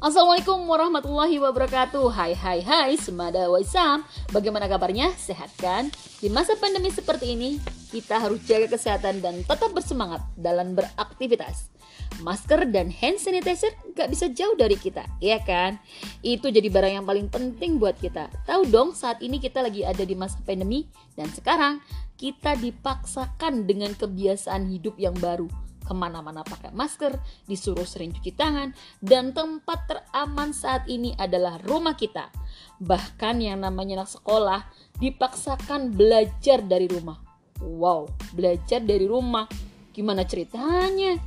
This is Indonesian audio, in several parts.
Assalamualaikum warahmatullahi wabarakatuh Hai hai hai Semada Waisam Bagaimana kabarnya? Sehat kan? Di masa pandemi seperti ini Kita harus jaga kesehatan dan tetap bersemangat dalam beraktivitas Masker dan hand sanitizer gak bisa jauh dari kita Iya kan? Itu jadi barang yang paling penting buat kita Tahu dong saat ini kita lagi ada di masa pandemi Dan sekarang kita dipaksakan dengan kebiasaan hidup yang baru ke mana-mana pakai masker, disuruh sering cuci tangan, dan tempat teraman saat ini adalah rumah kita. Bahkan yang namanya anak sekolah dipaksakan belajar dari rumah. Wow, belajar dari rumah. Gimana ceritanya?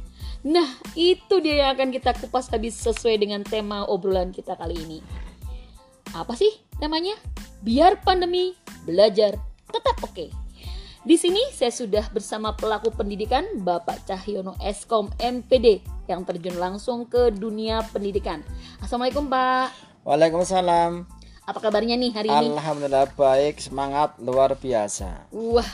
Nah, itu dia yang akan kita kupas habis sesuai dengan tema obrolan kita kali ini. Apa sih temanya? Biar pandemi belajar tetap oke. Okay. Di sini saya sudah bersama pelaku pendidikan Bapak Cahyono Eskom MPD yang terjun langsung ke dunia pendidikan. Assalamualaikum Pak. Waalaikumsalam. Apa kabarnya nih hari ini? Alhamdulillah baik, semangat luar biasa. Wah,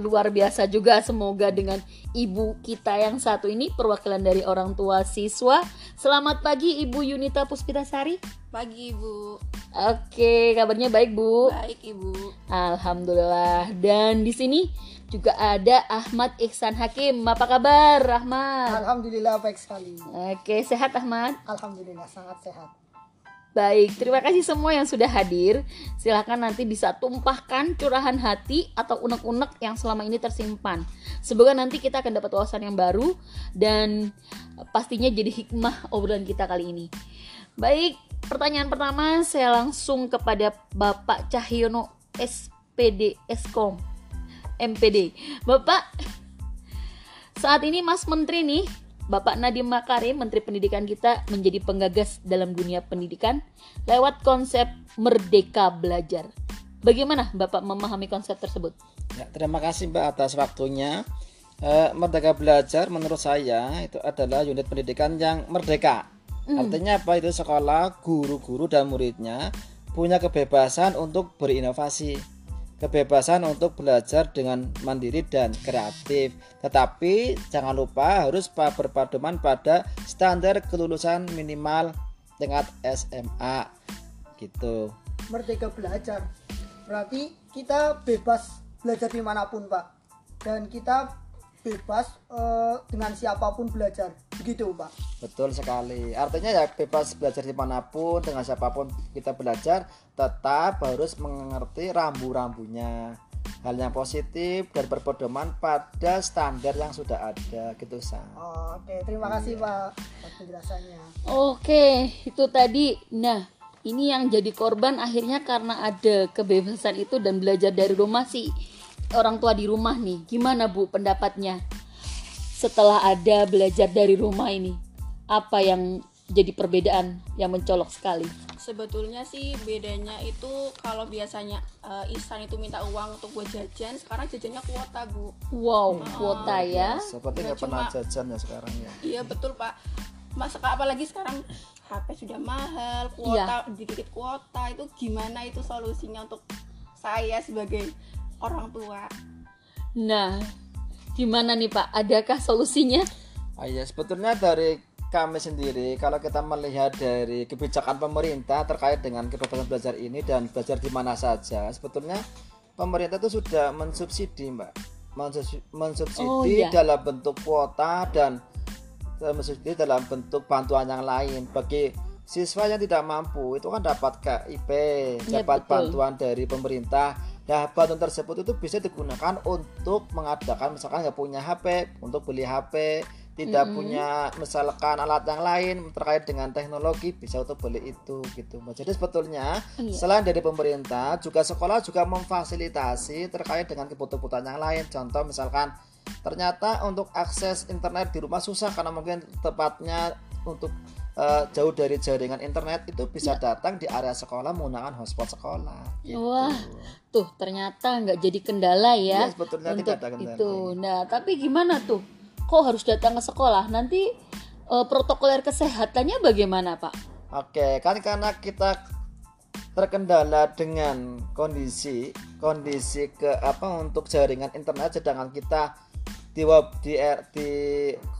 luar biasa juga semoga dengan ibu kita yang satu ini perwakilan dari orang tua siswa. Selamat pagi Ibu Yunita Puspitasari. Pagi Ibu. Oke, kabarnya baik Bu. Baik Ibu. Alhamdulillah. Dan di sini juga ada Ahmad Ihsan Hakim. Apa kabar Ahmad? Alhamdulillah baik sekali. Oke, sehat Ahmad? Alhamdulillah sangat sehat. Baik, terima kasih semua yang sudah hadir. Silahkan nanti bisa tumpahkan curahan hati atau unek-unek yang selama ini tersimpan. Semoga nanti kita akan dapat wawasan yang baru dan pastinya jadi hikmah obrolan kita kali ini. Baik, pertanyaan pertama saya langsung kepada Bapak Cahyono SPD Eskom MPD. Bapak, saat ini Mas Menteri nih Bapak Nadiem Makarim, Menteri Pendidikan kita, menjadi penggagas dalam dunia pendidikan lewat konsep Merdeka Belajar. Bagaimana Bapak memahami konsep tersebut? Ya, terima kasih Mbak atas waktunya. E, merdeka Belajar menurut saya itu adalah unit pendidikan yang merdeka. Mm. Artinya apa? Itu sekolah, guru-guru dan muridnya punya kebebasan untuk berinovasi kebebasan untuk belajar dengan mandiri dan kreatif. Tetapi jangan lupa harus berpaduman pada standar kelulusan minimal tingkat SMA gitu. Merdeka belajar. Berarti kita bebas belajar di mana pun Pak. Dan kita bebas uh, dengan siapa pun belajar. Begitu pak. Betul sekali. Artinya ya bebas belajar di mana pun dengan siapa pun kita belajar tetap harus mengerti rambu-rambunya. Hal yang positif dan berpedoman pada standar yang sudah ada gitu sa. Oh, oke terima kasih pak atas penjelasannya. Oke itu tadi. Nah ini yang jadi korban akhirnya karena ada kebebasan itu dan belajar dari rumah sih orang tua di rumah nih gimana bu pendapatnya setelah ada belajar dari rumah ini? Apa yang jadi perbedaan yang mencolok sekali? Sebetulnya sih bedanya itu kalau biasanya uh, Ihsan itu minta uang untuk buat jajan, sekarang jajannya kuota bu. Wow, hmm. kuota ya? Seperti nggak pernah jajan ya sekarang ya. Iya betul pak. Mas apalagi sekarang HP sudah mahal, kuota iya. dikit kuota itu gimana itu solusinya untuk saya sebagai orang tua? Nah, Gimana nih Pak? Adakah solusinya? Ah, ya, sebetulnya dari kami sendiri kalau kita melihat dari kebijakan pemerintah terkait dengan kebebasan belajar ini dan belajar di mana saja, sebetulnya pemerintah itu sudah mensubsidi, Mbak. Mensubsidi oh, iya. dalam bentuk kuota dan mensubsidi dalam bentuk bantuan yang lain bagi siswa yang tidak mampu itu kan dapat KIP, ya, dapat betul. bantuan dari pemerintah Nah, bantuan tersebut itu bisa digunakan untuk mengadakan misalkan nggak punya HP, untuk beli HP, tidak mm -hmm. punya misalkan alat yang lain terkait dengan teknologi bisa untuk beli itu gitu. Jadi sebetulnya iya. selain dari pemerintah juga sekolah juga memfasilitasi terkait dengan kebutuhan yang lain. Contoh misalkan ternyata untuk akses internet di rumah susah karena mungkin tepatnya untuk uh, jauh dari jaringan internet itu bisa ya. datang di area sekolah menggunakan hotspot sekolah. Gitu. Wah, tuh ternyata nggak jadi kendala ya, ya sebetulnya untuk tidak ada kendala. itu. Nah, tapi gimana tuh? Kok harus datang ke sekolah? Nanti uh, protokoler kesehatannya bagaimana, Pak? Oke, kan karena kita terkendala dengan kondisi kondisi ke apa untuk jaringan internet sedangkan kita di di, di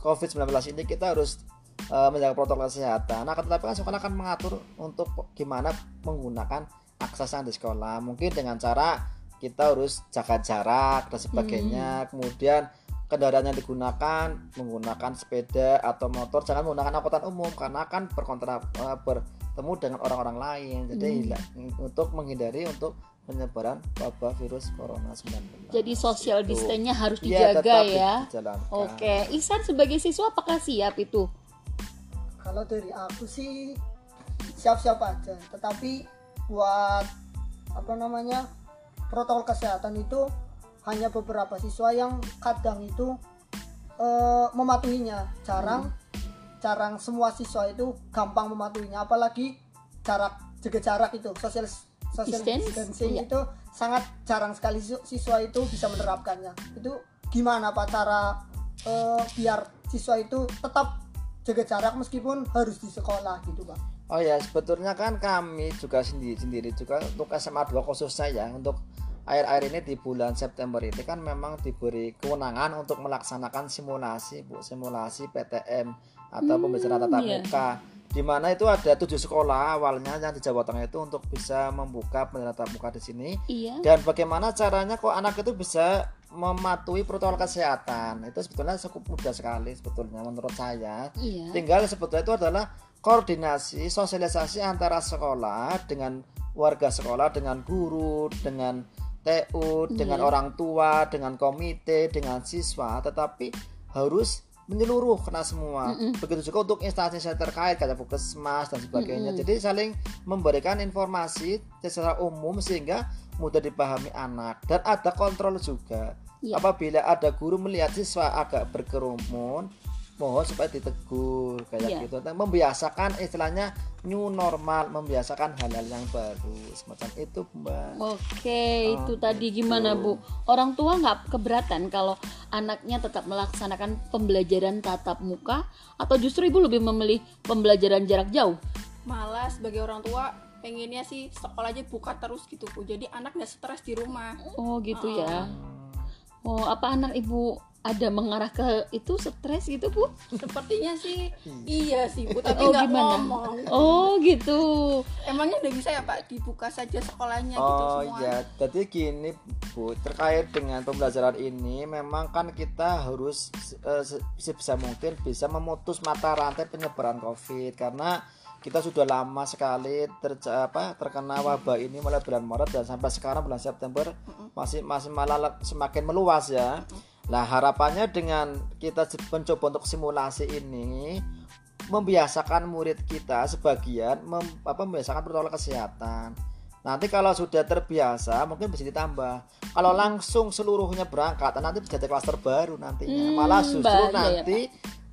COVID-19 ini kita harus eh, menjaga protokol kesehatan. Nah, tetapi kan sekolah akan mengatur untuk gimana menggunakan akses yang di sekolah. Mungkin dengan cara kita harus jaga jarak dan sebagainya. Kemudian kendaraan yang digunakan menggunakan sepeda atau motor jangan menggunakan angkutan umum karena kan berkontra eh, bertemu dengan orang-orang lain. Jadi hila- untuk menghindari untuk penyebaran wabah virus corona 19. Jadi social Gitu. distance-nya harus Iya, dijaga ya. dijalankan. Oke, Ihsan sebagai siswa apakah siap itu? Kalau dari aku sih siap-siap aja. Tetapi buat apa namanya protokol kesehatan itu hanya beberapa siswa yang kadang itu eh, mematuhinya. Jarang jarang semua siswa itu gampang mematuhinya. Apalagi jarak jaga jarak itu social Distance, distancing iya. itu sangat jarang sekali siswa itu bisa menerapkannya. Itu gimana pak cara eh, biar siswa itu tetap jaga jarak meskipun harus di sekolah gitu pak Oh ya, sebetulnya kan kami juga sendiri sendiri juga untuk SMA 2 khususnya ya untuk air-air ini di bulan September ini kan memang diberi kewenangan untuk melaksanakan simulasi Bu, simulasi PTM atau pembelajaran tatap iya. muka. Di mana itu ada tujuh sekolah awalnya yang di Jawa Tengah itu untuk bisa membuka pembelajaran tatap muka di sini Iya. dan bagaimana caranya kok anak itu bisa mematuhi protokol kesehatan. Itu sebetulnya cukup mudah sekali sebetulnya menurut saya. Iya. tinggal sebetulnya itu adalah koordinasi sosialisasi antara sekolah dengan warga sekolah dengan guru dengan TU dengan Iya. orang tua dengan komite dengan siswa. Tetapi harus menyeluruh kena semua. Begitu juga untuk instansi yang terkait kayak puskesmas dan sebagainya. Jadi saling memberikan informasi secara umum sehingga mudah dipahami anak dan ada kontrol juga Iya. apabila ada guru melihat siswa agak berkerumun mohon supaya ditegur kayak Iya. gitu Dan membiasakan istilahnya new normal membiasakan hal-hal yang baru semacam itu mbak Oke, itu tadi gimana Bu? Orang tua nggak keberatan kalau anaknya tetap melaksanakan pembelajaran tatap muka atau justru ibu lebih memilih pembelajaran jarak jauh? malah sebagai orang tua pengennya sih sekolah aja buka terus gitu bu jadi anak nggak stres di rumah Oh gitu ya. Oh apa anak ibu ada mengarah ke itu stres gitu Bu? sepertinya sih iya sih bu tapi Oh nggak gimana? ngomong Oh gitu. emangnya udah bisa ya pak dibuka saja sekolahnya gitu Oh semua ya, jadi gini Bu, terkait dengan pembelajaran ini memang kan kita harus se- sebisa mungkin bisa memutus mata rantai penyebaran Covid karena kita sudah lama sekali terja, apa, terkena wabah ini mulai bulan Maret dan sampai sekarang bulan September masih masih malah semakin meluas ya. Nah, harapannya dengan kita mencoba untuk simulasi ini membiasakan murid kita sebagian mem, apa membiasakan protokol kesehatan. Nanti kalau sudah terbiasa mungkin bisa ditambah. Kalau langsung seluruhnya berangkat nanti jadi klaster baru nantinya. Hmm, Malah justru nanti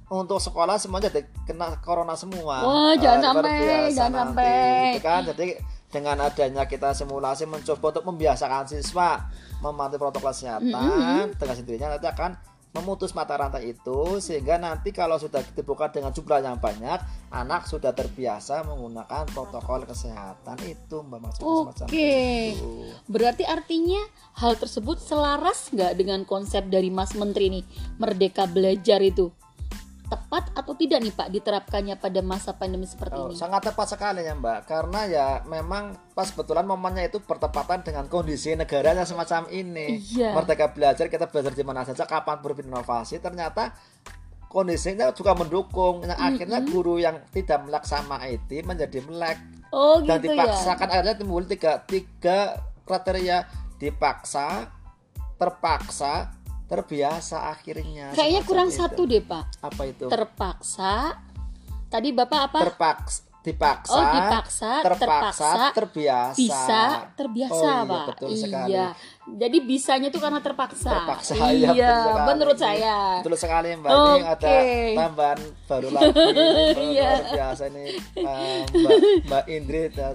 untuk sekolah semuanya jadi kena corona semua. Wah, Eh, jangan luar sampai, biasa jangan nanti, sampai. gitu kan. Jadi dengan adanya kita simulasi mencoba untuk membiasakan siswa mematuhi protokol kesehatan dengan sendirinya nanti akan memutus mata rantai itu sehingga nanti kalau sudah dibuka dengan jumlah yang banyak anak sudah terbiasa menggunakan protokol kesehatan itu mbak maksudnya semacam Oke. itu. Berarti artinya hal tersebut selaras nggak dengan konsep dari Mas Menteri nih Merdeka Belajar itu? Tepat atau tidak nih Pak diterapkannya pada masa pandemi seperti Oh, ini? sangat tepat sekali ya Mbak karena ya memang pas kebetulan momennya itu bertepatan dengan kondisi negaranya semacam ini Iya. merdeka belajar kita belajar di mana saja kapan berinovasi ternyata kondisinya juga mendukung nah, akhirnya guru yang tidak melaksanakan IT menjadi melek Oh dan gitu ya. dipaksakan akhirnya timbul tiga tiga kriteria dipaksa terpaksa terbiasa akhirnya Kayaknya kurang itu. satu deh Pak. apa itu Terpaksa. Tadi Bapak apa? terpaksa dipaksa Oh, dipaksa, terpaksa, terpaksa, terbiasa Bisa terbiasa oh, iya, Pak. betul sekali Iya. Jadi bisanya itu karena terpaksa. terpaksa Iya, iya, betul sekali. menurut saya. betul sekali mbak ini ada tambahan baru lagi Iya. biasa ini eh, mbak mbak Indri terima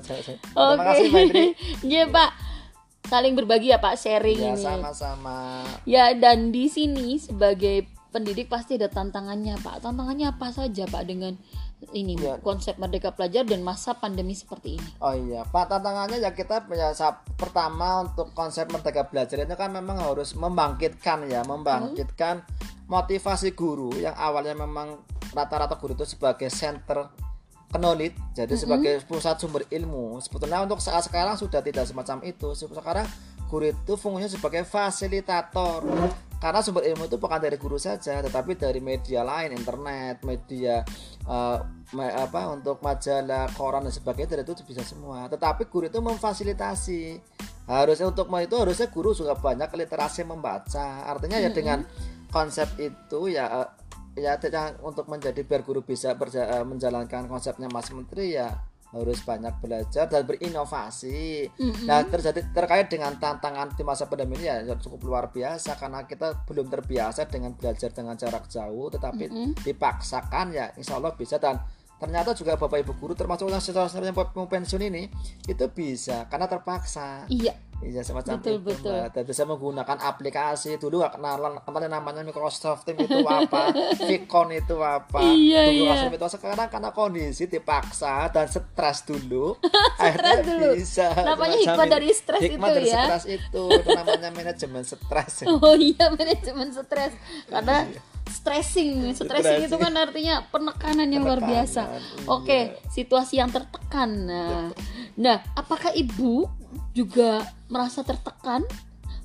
kasih mbak Indri Iya Pak. Saling berbagi ya Pak sharing ya ini. sama-sama Ya dan di sini sebagai pendidik pasti ada tantangannya Pak. Tantangannya apa saja Pak dengan ini Ya. konsep merdeka pelajar dan masa pandemi seperti ini? Oh iya, Pak tantangannya ya kita punya pertama untuk konsep merdeka belajar itu kan memang harus membangkitkan ya, membangkitkan motivasi guru yang awalnya memang rata-rata guru itu sebagai center knowledge jadi sebagai pusat sumber ilmu. Sebetulnya untuk saat sekarang sudah tidak semacam itu. Sekarang guru itu fungsinya sebagai fasilitator. Karena sumber ilmu itu bukan dari guru saja tetapi dari media lain internet media eh, me- apa untuk majalah koran dan sebagainya dari itu bisa semua. Tetapi guru itu memfasilitasi. Harusnya untuk itu harusnya guru juga banyak literasi membaca. Artinya ya dengan konsep itu ya eh, ya tidak untuk menjadi biar guru bisa berja- eh, menjalankan konsepnya Mas Menteri ya harus banyak belajar dan berinovasi. Nah terjadi terkait dengan tantangan di masa pandemi ini ya cukup luar biasa karena kita belum terbiasa dengan belajar dengan jarak jauh, tetapi dipaksakan ya Insya Allah bisa dan ternyata juga bapak ibu guru termasuk yang seterusnya mau pensiun ini itu bisa karena terpaksa. Iya, Iya semacam Betul, itu betul. Mbak. Dan bisa menggunakan aplikasi dulu gak kenalan kemarin namanya Microsoft Teams itu apa, Vicon itu apa. Iya, Dulu iya. itu sekarang karena kondisi dipaksa dan stres dulu, akhirnya dulu. bisa. Namanya hikmah dari stres itu dari ya. stres itu, itu namanya manajemen stres. Oh iya manajemen stres karena stressing, stressing Stressing. itu kan artinya penekanan yang luar Penekanan, biasa. iya. Oke, situasi yang tertekan. Nah, nah, apakah ibu juga merasa tertekan?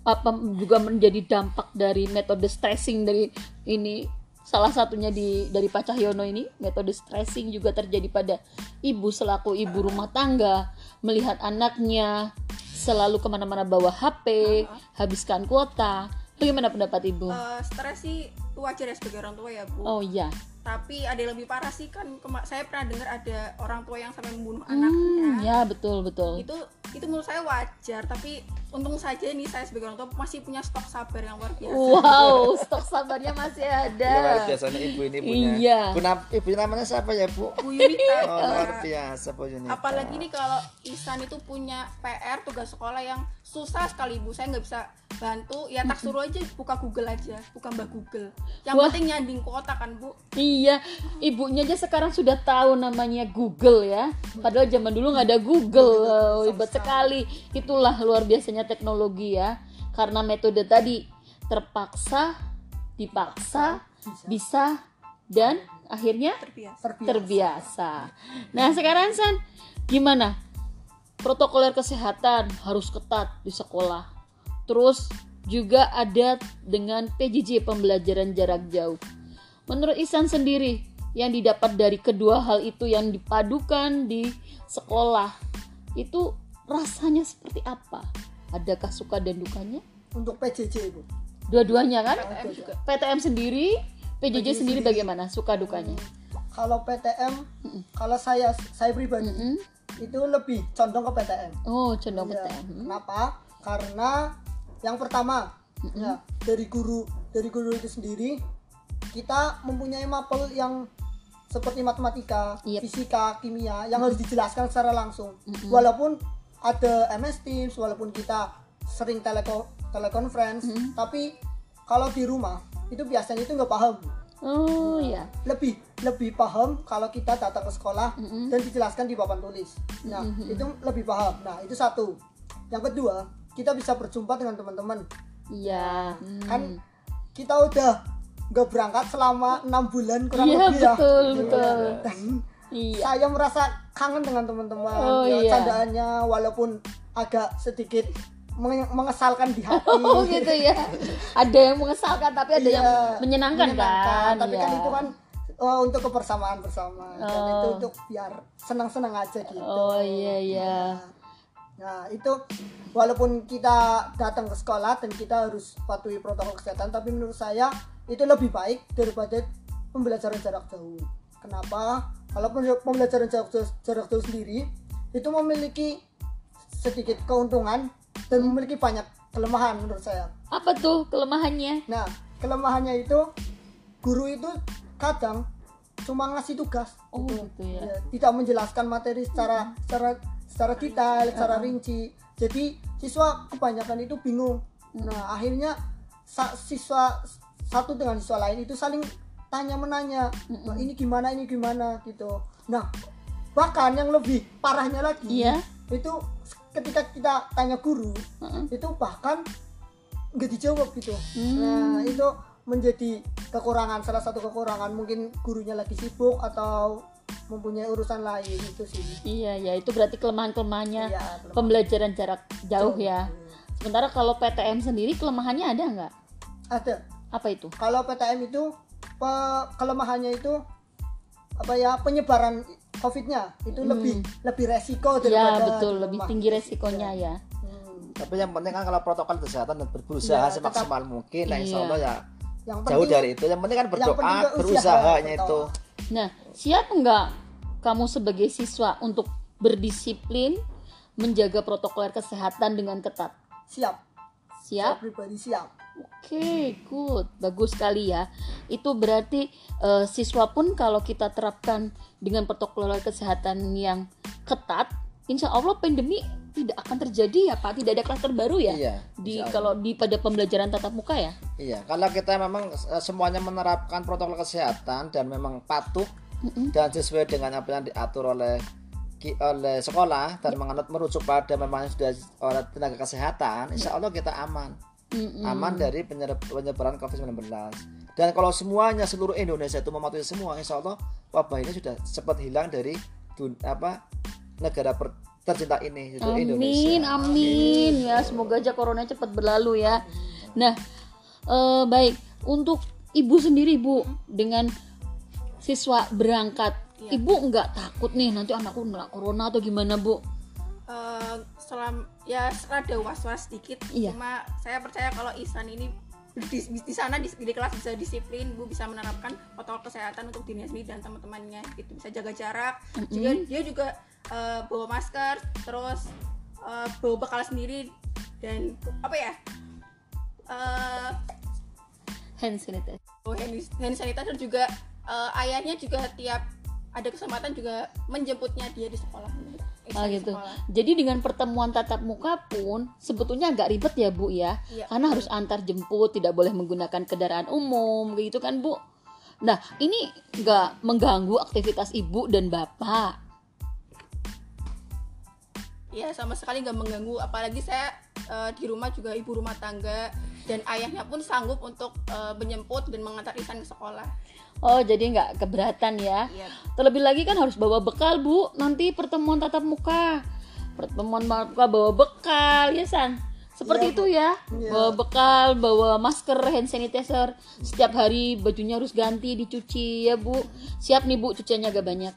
Apa juga menjadi dampak dari metode stressing dari ini? Salah satunya di dari Pak Cahyono ini metode stressing juga terjadi pada ibu selaku ibu rumah tangga melihat anaknya selalu ke mana-mana bawa HP, habiskan kuota. Bagaimana pendapat ibu? Eh, stres sih wajar ya sebagai orang tua ya bu Oh iya, tapi ada yang lebih parah sih kan saya pernah dengar ada orang tua yang sampai membunuh hmm, anaknya ya betul betul. itu itu menurut saya wajar tapi untung saja nih saya sebagai orang tua masih punya stok sabar yang luar biasa Wow, stok sabarnya masih ada. Ya, luar biasanya ibu ini punya. Iya. Bu, nam- ibu namanya siapa ya bu? Bu Yunita Oh, luar biasa Bu Yunita. apalagi nih kalau Isan itu punya PR tugas sekolah yang susah sekali bu saya nggak bisa bantu ya tak suruh aja buka Google aja buka mbak Google yang Wah. penting nyanding kuota kan bu Iya, ibunya aja sekarang sudah tahu namanya Google ya. Padahal zaman dulu nggak ada Google. Hebat sekali. Itulah luar biasanya teknologi ya. Karena metode tadi terpaksa, dipaksa, bisa dan akhirnya terbiasa terbiasa terbiasa. Nah, sekarang San, gimana? Protokoler kesehatan harus ketat di sekolah. Terus juga ada dengan PJJ pembelajaran jarak jauh. Menurut Isan sendiri, yang didapat dari kedua hal itu yang dipadukan di sekolah itu rasanya seperti apa? Adakah suka dan dukanya? untuk PJJ bu Dua-duanya kan? PTM juga PTM sendiri, PJJ sendiri bagaimana? Suka dukanya? kalau PTM kalau saya saya pribadi Mm-mm. itu lebih condong ke PTM Oh, condong Iya. PTM. Hmm. Kenapa? Karena yang pertama ya dari guru dari guru itu sendiri kita mempunyai mapel yang seperti matematika, Yep. fisika, kimia yang harus dijelaskan secara langsung. Walaupun ada MS Teams, walaupun kita sering teleko telekonferensi, tapi kalau di rumah itu biasanya itu nggak paham. Oh ya. Lebih lebih paham kalau kita datang ke sekolah dan dijelaskan di papan tulis. Nah, itu lebih paham. Nah, itu satu. Yang kedua, kita bisa berjumpa dengan teman-teman. Iya. Hmm. Kan kita udah nggak berangkat selama enam bulan kurang Iya lebih ya. betul betul. Dan Iya. saya merasa kangen dengan teman-teman. Oh, ya, iya. Candaannya walaupun agak sedikit menge- mengesalkan di hati. Oh gitu ya. Ada yang mengesalkan tapi ada yang Iya, menyenangkan, kan. Tapi kan Iya. itu kan oh, untuk kebersamaan bersama dan Oh. itu untuk biar senang-senang aja gitu. Oh iya iya. Nah, itu walaupun kita datang ke sekolah dan kita harus patuhi protokol kesehatan, tapi menurut saya itu lebih baik daripada pembelajaran jarak jauh. Kenapa? Kalau pembel- pembelajaran jarak jauh, jarak jauh sendiri itu memiliki sedikit keuntungan dan memiliki banyak kelemahan menurut saya. Apa tuh kelemahannya? Nah, kelemahannya itu guru itu kadang cuma ngasih tugas Oh gitu. gitu ya. Ya, tidak menjelaskan materi secara secara secara detail, secara rinci. Jadi siswa kebanyakan itu bingung. Nah, akhirnya siswa satu dengan siswa lain itu saling tanya menanya, "Wah, ini gimana, ini gimana gitu. Nah, bahkan yang lebih parahnya lagi Iya. itu ketika kita tanya guru, Heeh. itu bahkan nggak dijawab gitu. Hmm. Nah, itu menjadi kekurangan salah satu kekurangan mungkin gurunya lagi sibuk atau mempunyai urusan lain itu sih Iya, ya itu berarti kelemahan-kelemahannya Iya, kelemahan. pembelajaran jarak jauh ya. Sementara kalau PTM sendiri kelemahannya ada nggak? ada Apa itu? kalau PTM itu pe- kelemahannya itu apa ya penyebaran COVID-nya itu lebih lebih resiko Hmm. Ya daripada betul, di lebih rumah. tinggi resikonya ya. Hmm. tapi yang penting kan kalau protokol kesehatan dan berusaha Iya, semaksimal mungkin nah insya Iya. Allah ya yang jauh penting dari itu yang penting kan berdoa berusahanya itu Nah, siap nggak kamu sebagai siswa untuk berdisiplin menjaga protokol kesehatan dengan ketat? siap saya Siap? pribadi siap Oke, good. Bagus sekali ya. Itu berarti eh, siswa pun kalau kita terapkan dengan protokol kesehatan yang ketat, insya Allah pandemi tidak akan terjadi ya Pak. Tidak ada klaster baru ya. Iya, Di kalau di pada pembelajaran tatap muka ya. Iya, kalau kita memang eh, semuanya menerapkan protokol kesehatan dan memang patuh dan sesuai dengan apa yang diatur oleh oleh sekolah dan menganut merujuk pada memang sudah oleh tenaga kesehatan, insya Allah kita aman, aman dari penyebaran COVID-19. Dan kalau semuanya seluruh Indonesia itu mematuhi semua, insya Allah wabah ini sudah cepat hilang dari dun- apa negara per- tercinta ini, yaitu Amin, Indonesia. amin ya. Semoga aja corona cepat berlalu ya. Nah, eh, baik untuk ibu sendiri bu dengan siswa berangkat, ibu nggak takut nih nanti anakku kena corona atau gimana bu? Eh, selam ya rada was-was sedikit Iya. cuma saya percaya kalau Ihsan ini di, di, di sana di, di kelas bisa disiplin bu bisa menerapkan protokol kesehatan untuk dirinya sendiri dan teman-temannya gitu. Bisa jaga jarak. Juga dia juga eh, bawa masker terus eh, bawa bekal sendiri dan apa ya? Eh Hand sanitizer. bawa hand, hand sanitizer juga eh, ayahnya juga tiap ada kesempatan juga menjemputnya dia di sekolah Ah gitu. sekolah. Jadi dengan pertemuan tatap muka pun sebetulnya agak ribet ya Bu ya. Iya. Karena harus antar jemput, tidak boleh menggunakan kendaraan umum gitu kan Bu. Nah, ini nggak mengganggu aktivitas ibu dan bapak. Ya sama sekali nggak mengganggu apalagi saya eh, di rumah juga ibu rumah tangga dan ayahnya pun sanggup untuk eh, menjemput dan mengantar Ihsan ke sekolah Oh, jadi nggak keberatan ya. Iya. Terlebih lagi kan harus bawa bekal, Bu. Nanti pertemuan tatap muka. Pertemuan tatap muka bawa bekal, ya San. Seperti itu ya. Bawa bekal, bawa masker, hand sanitizer. Setiap hari bajunya harus ganti, dicuci ya, Bu. Siap nih, Bu, cuciannya agak banyak.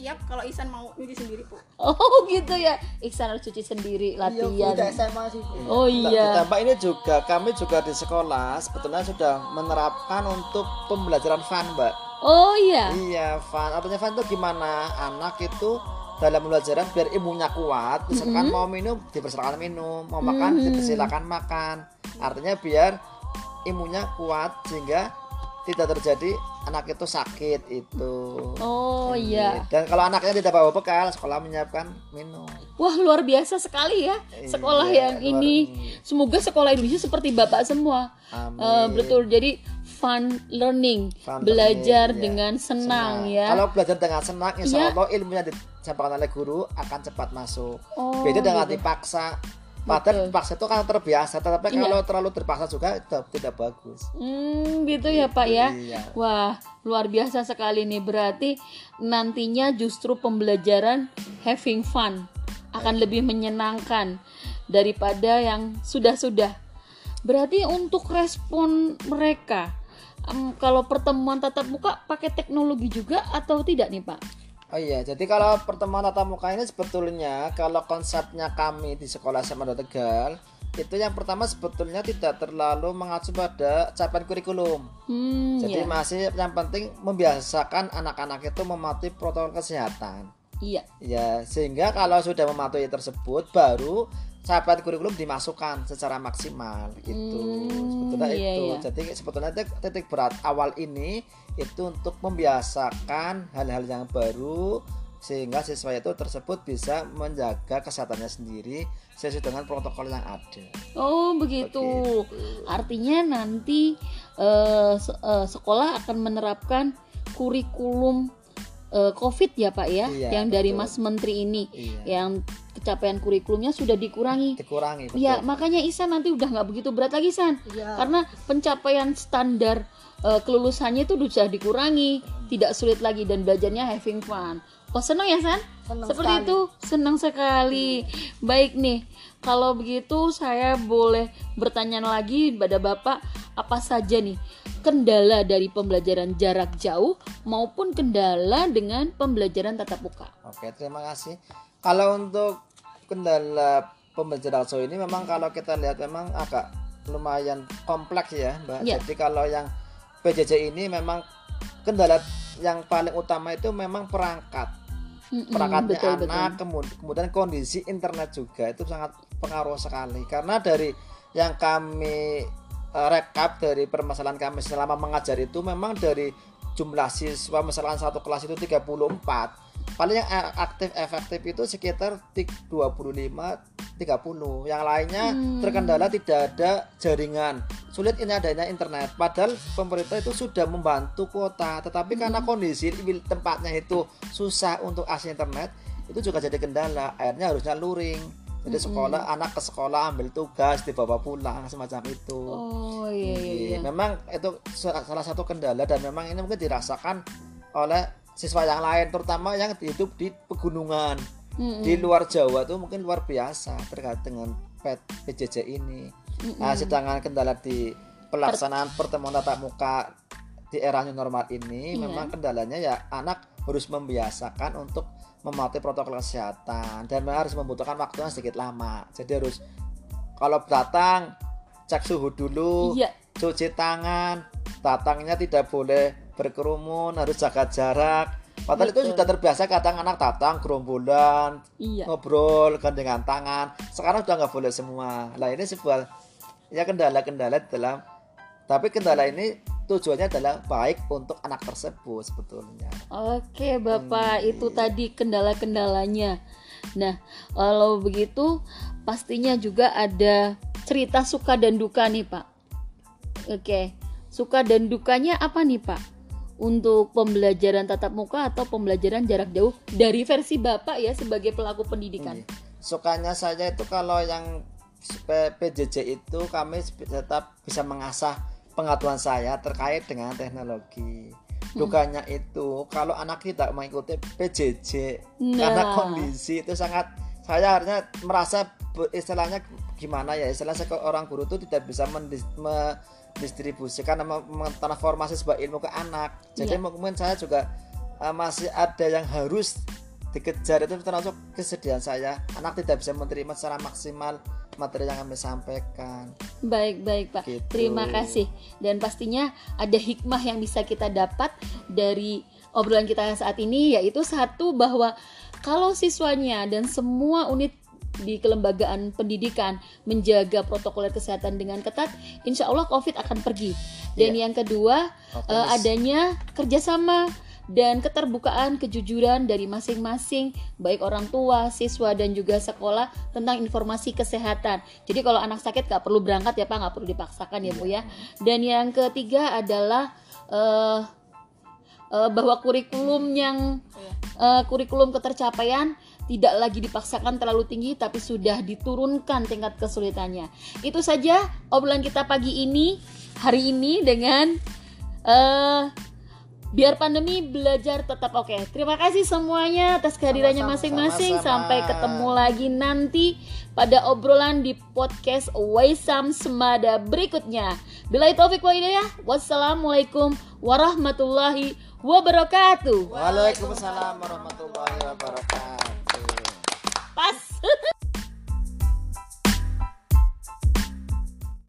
Siap kalau Ihsan mau nyuci sendiri bu Oh, gitu ya. Iksan harus cuci sendiri, iya latihan. udah SMA sih bu Oh iya. Ditambah ini juga kami juga di sekolah sebetulnya sudah menerapkan untuk pembelajaran fun, Mbak. Oh iya. Iya, fun. Artinya fun itu gimana? Anak itu dalam pembelajaran biar imunnya kuat, misalkan mau minum dipersilakan minum, mau makan dipersilakan makan. Artinya biar imunnya kuat sehingga tidak terjadi anak itu sakit itu. Oh iya. Dan kalau anaknya tidak bawa bekal, sekolah menyiapkan minum. Wah luar biasa sekali ya sekolah Iya, yang luar ini. Semoga sekolah Indonesia seperti bapak semua. Amin. Eh, betul. Jadi fun learning, Fun belajar learning, ya. dengan senang, ya. Kalau belajar dengan senang, insya Iya. Allah ilmu yang disampaikan oleh guru akan cepat masuk. Oh, Beda dengan gitu. dipaksa. Padahal dipaksa itu kan terbiasa, tetapi Iya. kalau terlalu terpaksa juga tidak, tidak bagus. Hmm, gitu ya Pak ya. Iya. Wah, luar biasa sekali nih. Berarti nantinya justru pembelajaran having fun akan lebih menyenangkan daripada yang sudah-sudah. Berarti untuk respon mereka, em, kalau pertemuan tatap muka pakai teknologi juga atau tidak nih Pak? Oh iya, jadi kalau pertemuan tatap muka ini sebetulnya kalau konsepnya kami di sekolah SMA Tegal itu yang pertama sebetulnya tidak terlalu mengacu pada capaian kurikulum. Hmm, Jadi ya. masih yang penting membiasakan anak-anak itu mematuhi protokol kesehatan. Iya. Ya, sehingga kalau sudah mematuhi tersebut baru capaian kurikulum dimasukkan secara maksimal gitu. Hmm, sebetulnya iya, itu. iya. Jadi sebetulnya titik, titik berat awal ini itu untuk membiasakan hal-hal yang baru sehingga siswa itu tersebut bisa menjaga kesehatannya sendiri sesuai dengan protokol yang ada. Oh begitu. Artinya nanti eh, se- eh, sekolah akan menerapkan kurikulum eh, COVID ya Pak ya, Iya, yang dari betul. Mas Menteri ini, Iya. yang capaian kurikulumnya sudah dikurangi. Dikurangi betul. Ya makanya Isan nanti udah nggak begitu berat lagi San, Iya. karena pencapaian standar eh, kelulusannya itu sudah dikurangi, tidak sulit lagi dan belajarnya having fun. Oh senang ya San? Senang Seperti sekali. itu senang sekali. Baik nih, kalau begitu saya boleh bertanya lagi pada Bapak apa saja nih kendala dari pembelajaran jarak jauh maupun kendala dengan pembelajaran tatap muka. Oke, terima kasih. Kalau untuk kendala pembelajaran jauh ini memang kalau kita lihat memang agak lumayan kompleks ya, Mbak. Iya. Jadi kalau yang PJJ ini memang kendala yang paling utama itu memang perangkat. Mm-mm, Perangkatnya betul, betul. anak, kemud- kemudian kondisi internet juga itu sangat pengaruh sekali. Karena dari yang kami eh, rekap dari permasalahan kami selama mengajar itu memang dari jumlah siswa misalkan satu kelas itu 34 paling yang aktif efektif itu sekitar tik- 25 30 yang lainnya Hmm. terkendala tidak ada jaringan. Sulit ini adanya internet. Padahal pemerintah itu sudah membantu kuota tetapi karena kondisi tempatnya itu susah untuk akses internet itu juga jadi kendala. Akhirnya harusnya luring. Jadi sekolah anak ke sekolah ambil tugas dibawa pulang semacam itu. Oh iya iya. iya. memang itu sa- salah satu kendala dan memang ini mungkin dirasakan oleh siswa yang lain terutama yang hidup di pegunungan Mm-mm. di luar Jawa tuh mungkin luar biasa terkait dengan P- PJJ ini. Nah, sedangkan kendala di pelaksanaan pertemuan tatap muka di era new normal ini Iya. memang kendalanya ya anak harus membiasakan untuk mematuhi protokol kesehatan dan harus membutuhkan waktu yang sedikit lama. Jadi harus kalau datang cek suhu dulu, Iya. cuci tangan, datangnya tidak boleh berkerumun, harus jaga jarak. Padahal itu Betul. sudah terbiasa kadang anak datang gerombolan, Iya. ngobrol gandengan tangan. Sekarang sudah nggak boleh semua. Lah ini sebuah ya kendala-kendala dalam tapi kendala ini tujuannya adalah baik untuk anak tersebut sebetulnya. Oke, Bapak, Hmm. itu tadi kendala-kendalanya. Nah, kalau begitu pastinya juga ada cerita suka dan duka nih, Pak. Oke. Suka dan dukanya apa nih, Pak? Untuk pembelajaran tatap muka atau pembelajaran jarak jauh dari versi Bapak ya sebagai pelaku pendidikan. Iya. Sukanya saya itu kalau yang PJJ itu kami tetap bisa mengasah pengetahuan saya terkait dengan teknologi. Dukanya itu kalau anak tidak mengikuti PJJ karena Nah. kondisi itu sangat saya harusnya merasa istilahnya gimana ya istilah seorang guru itu tidak bisa mendis, mendistribusikan mentransformasi sebuah ilmu ke anak. Jadi Iya. mungkin saya juga eh, masih ada yang harus dikejar itu termasuk kesedihan saya anak tidak bisa menerima secara maksimal materi yang kami sampaikan Baik, baik, Pak. Gitu. Terima kasih. Dan pastinya ada hikmah yang bisa kita dapat dari obrolan kita saat ini yaitu satu bahwa kalau siswanya dan semua unit di kelembagaan pendidikan menjaga protokol kesehatan dengan ketat, insya Allah COVID akan pergi. Dan yang kedua, eh, adanya kerjasama dan keterbukaan kejujuran dari masing-masing baik orang tua, siswa dan juga sekolah tentang informasi kesehatan. Jadi kalau anak sakit nggak perlu berangkat ya Pak, nggak perlu dipaksakan ya Bu ya. Dan yang ketiga adalah eh, eh, bahwa kurikulum yang eh, kurikulum ketercapaian tidak lagi dipaksakan terlalu tinggi tapi sudah diturunkan tingkat kesulitannya. Itu saja obrolan kita pagi ini hari ini dengan eh biar pandemi belajar tetap oke. Terima kasih semuanya atas kehadirannya masing-masing. Sampai ketemu lagi nanti pada obrolan di podcast Waisam Semada berikutnya. Bila taufik wa hidayah. Wassalamualaikum warahmatullahi wabarakatuh. Waalaikumsalam warahmatullahi wabarakatuh パス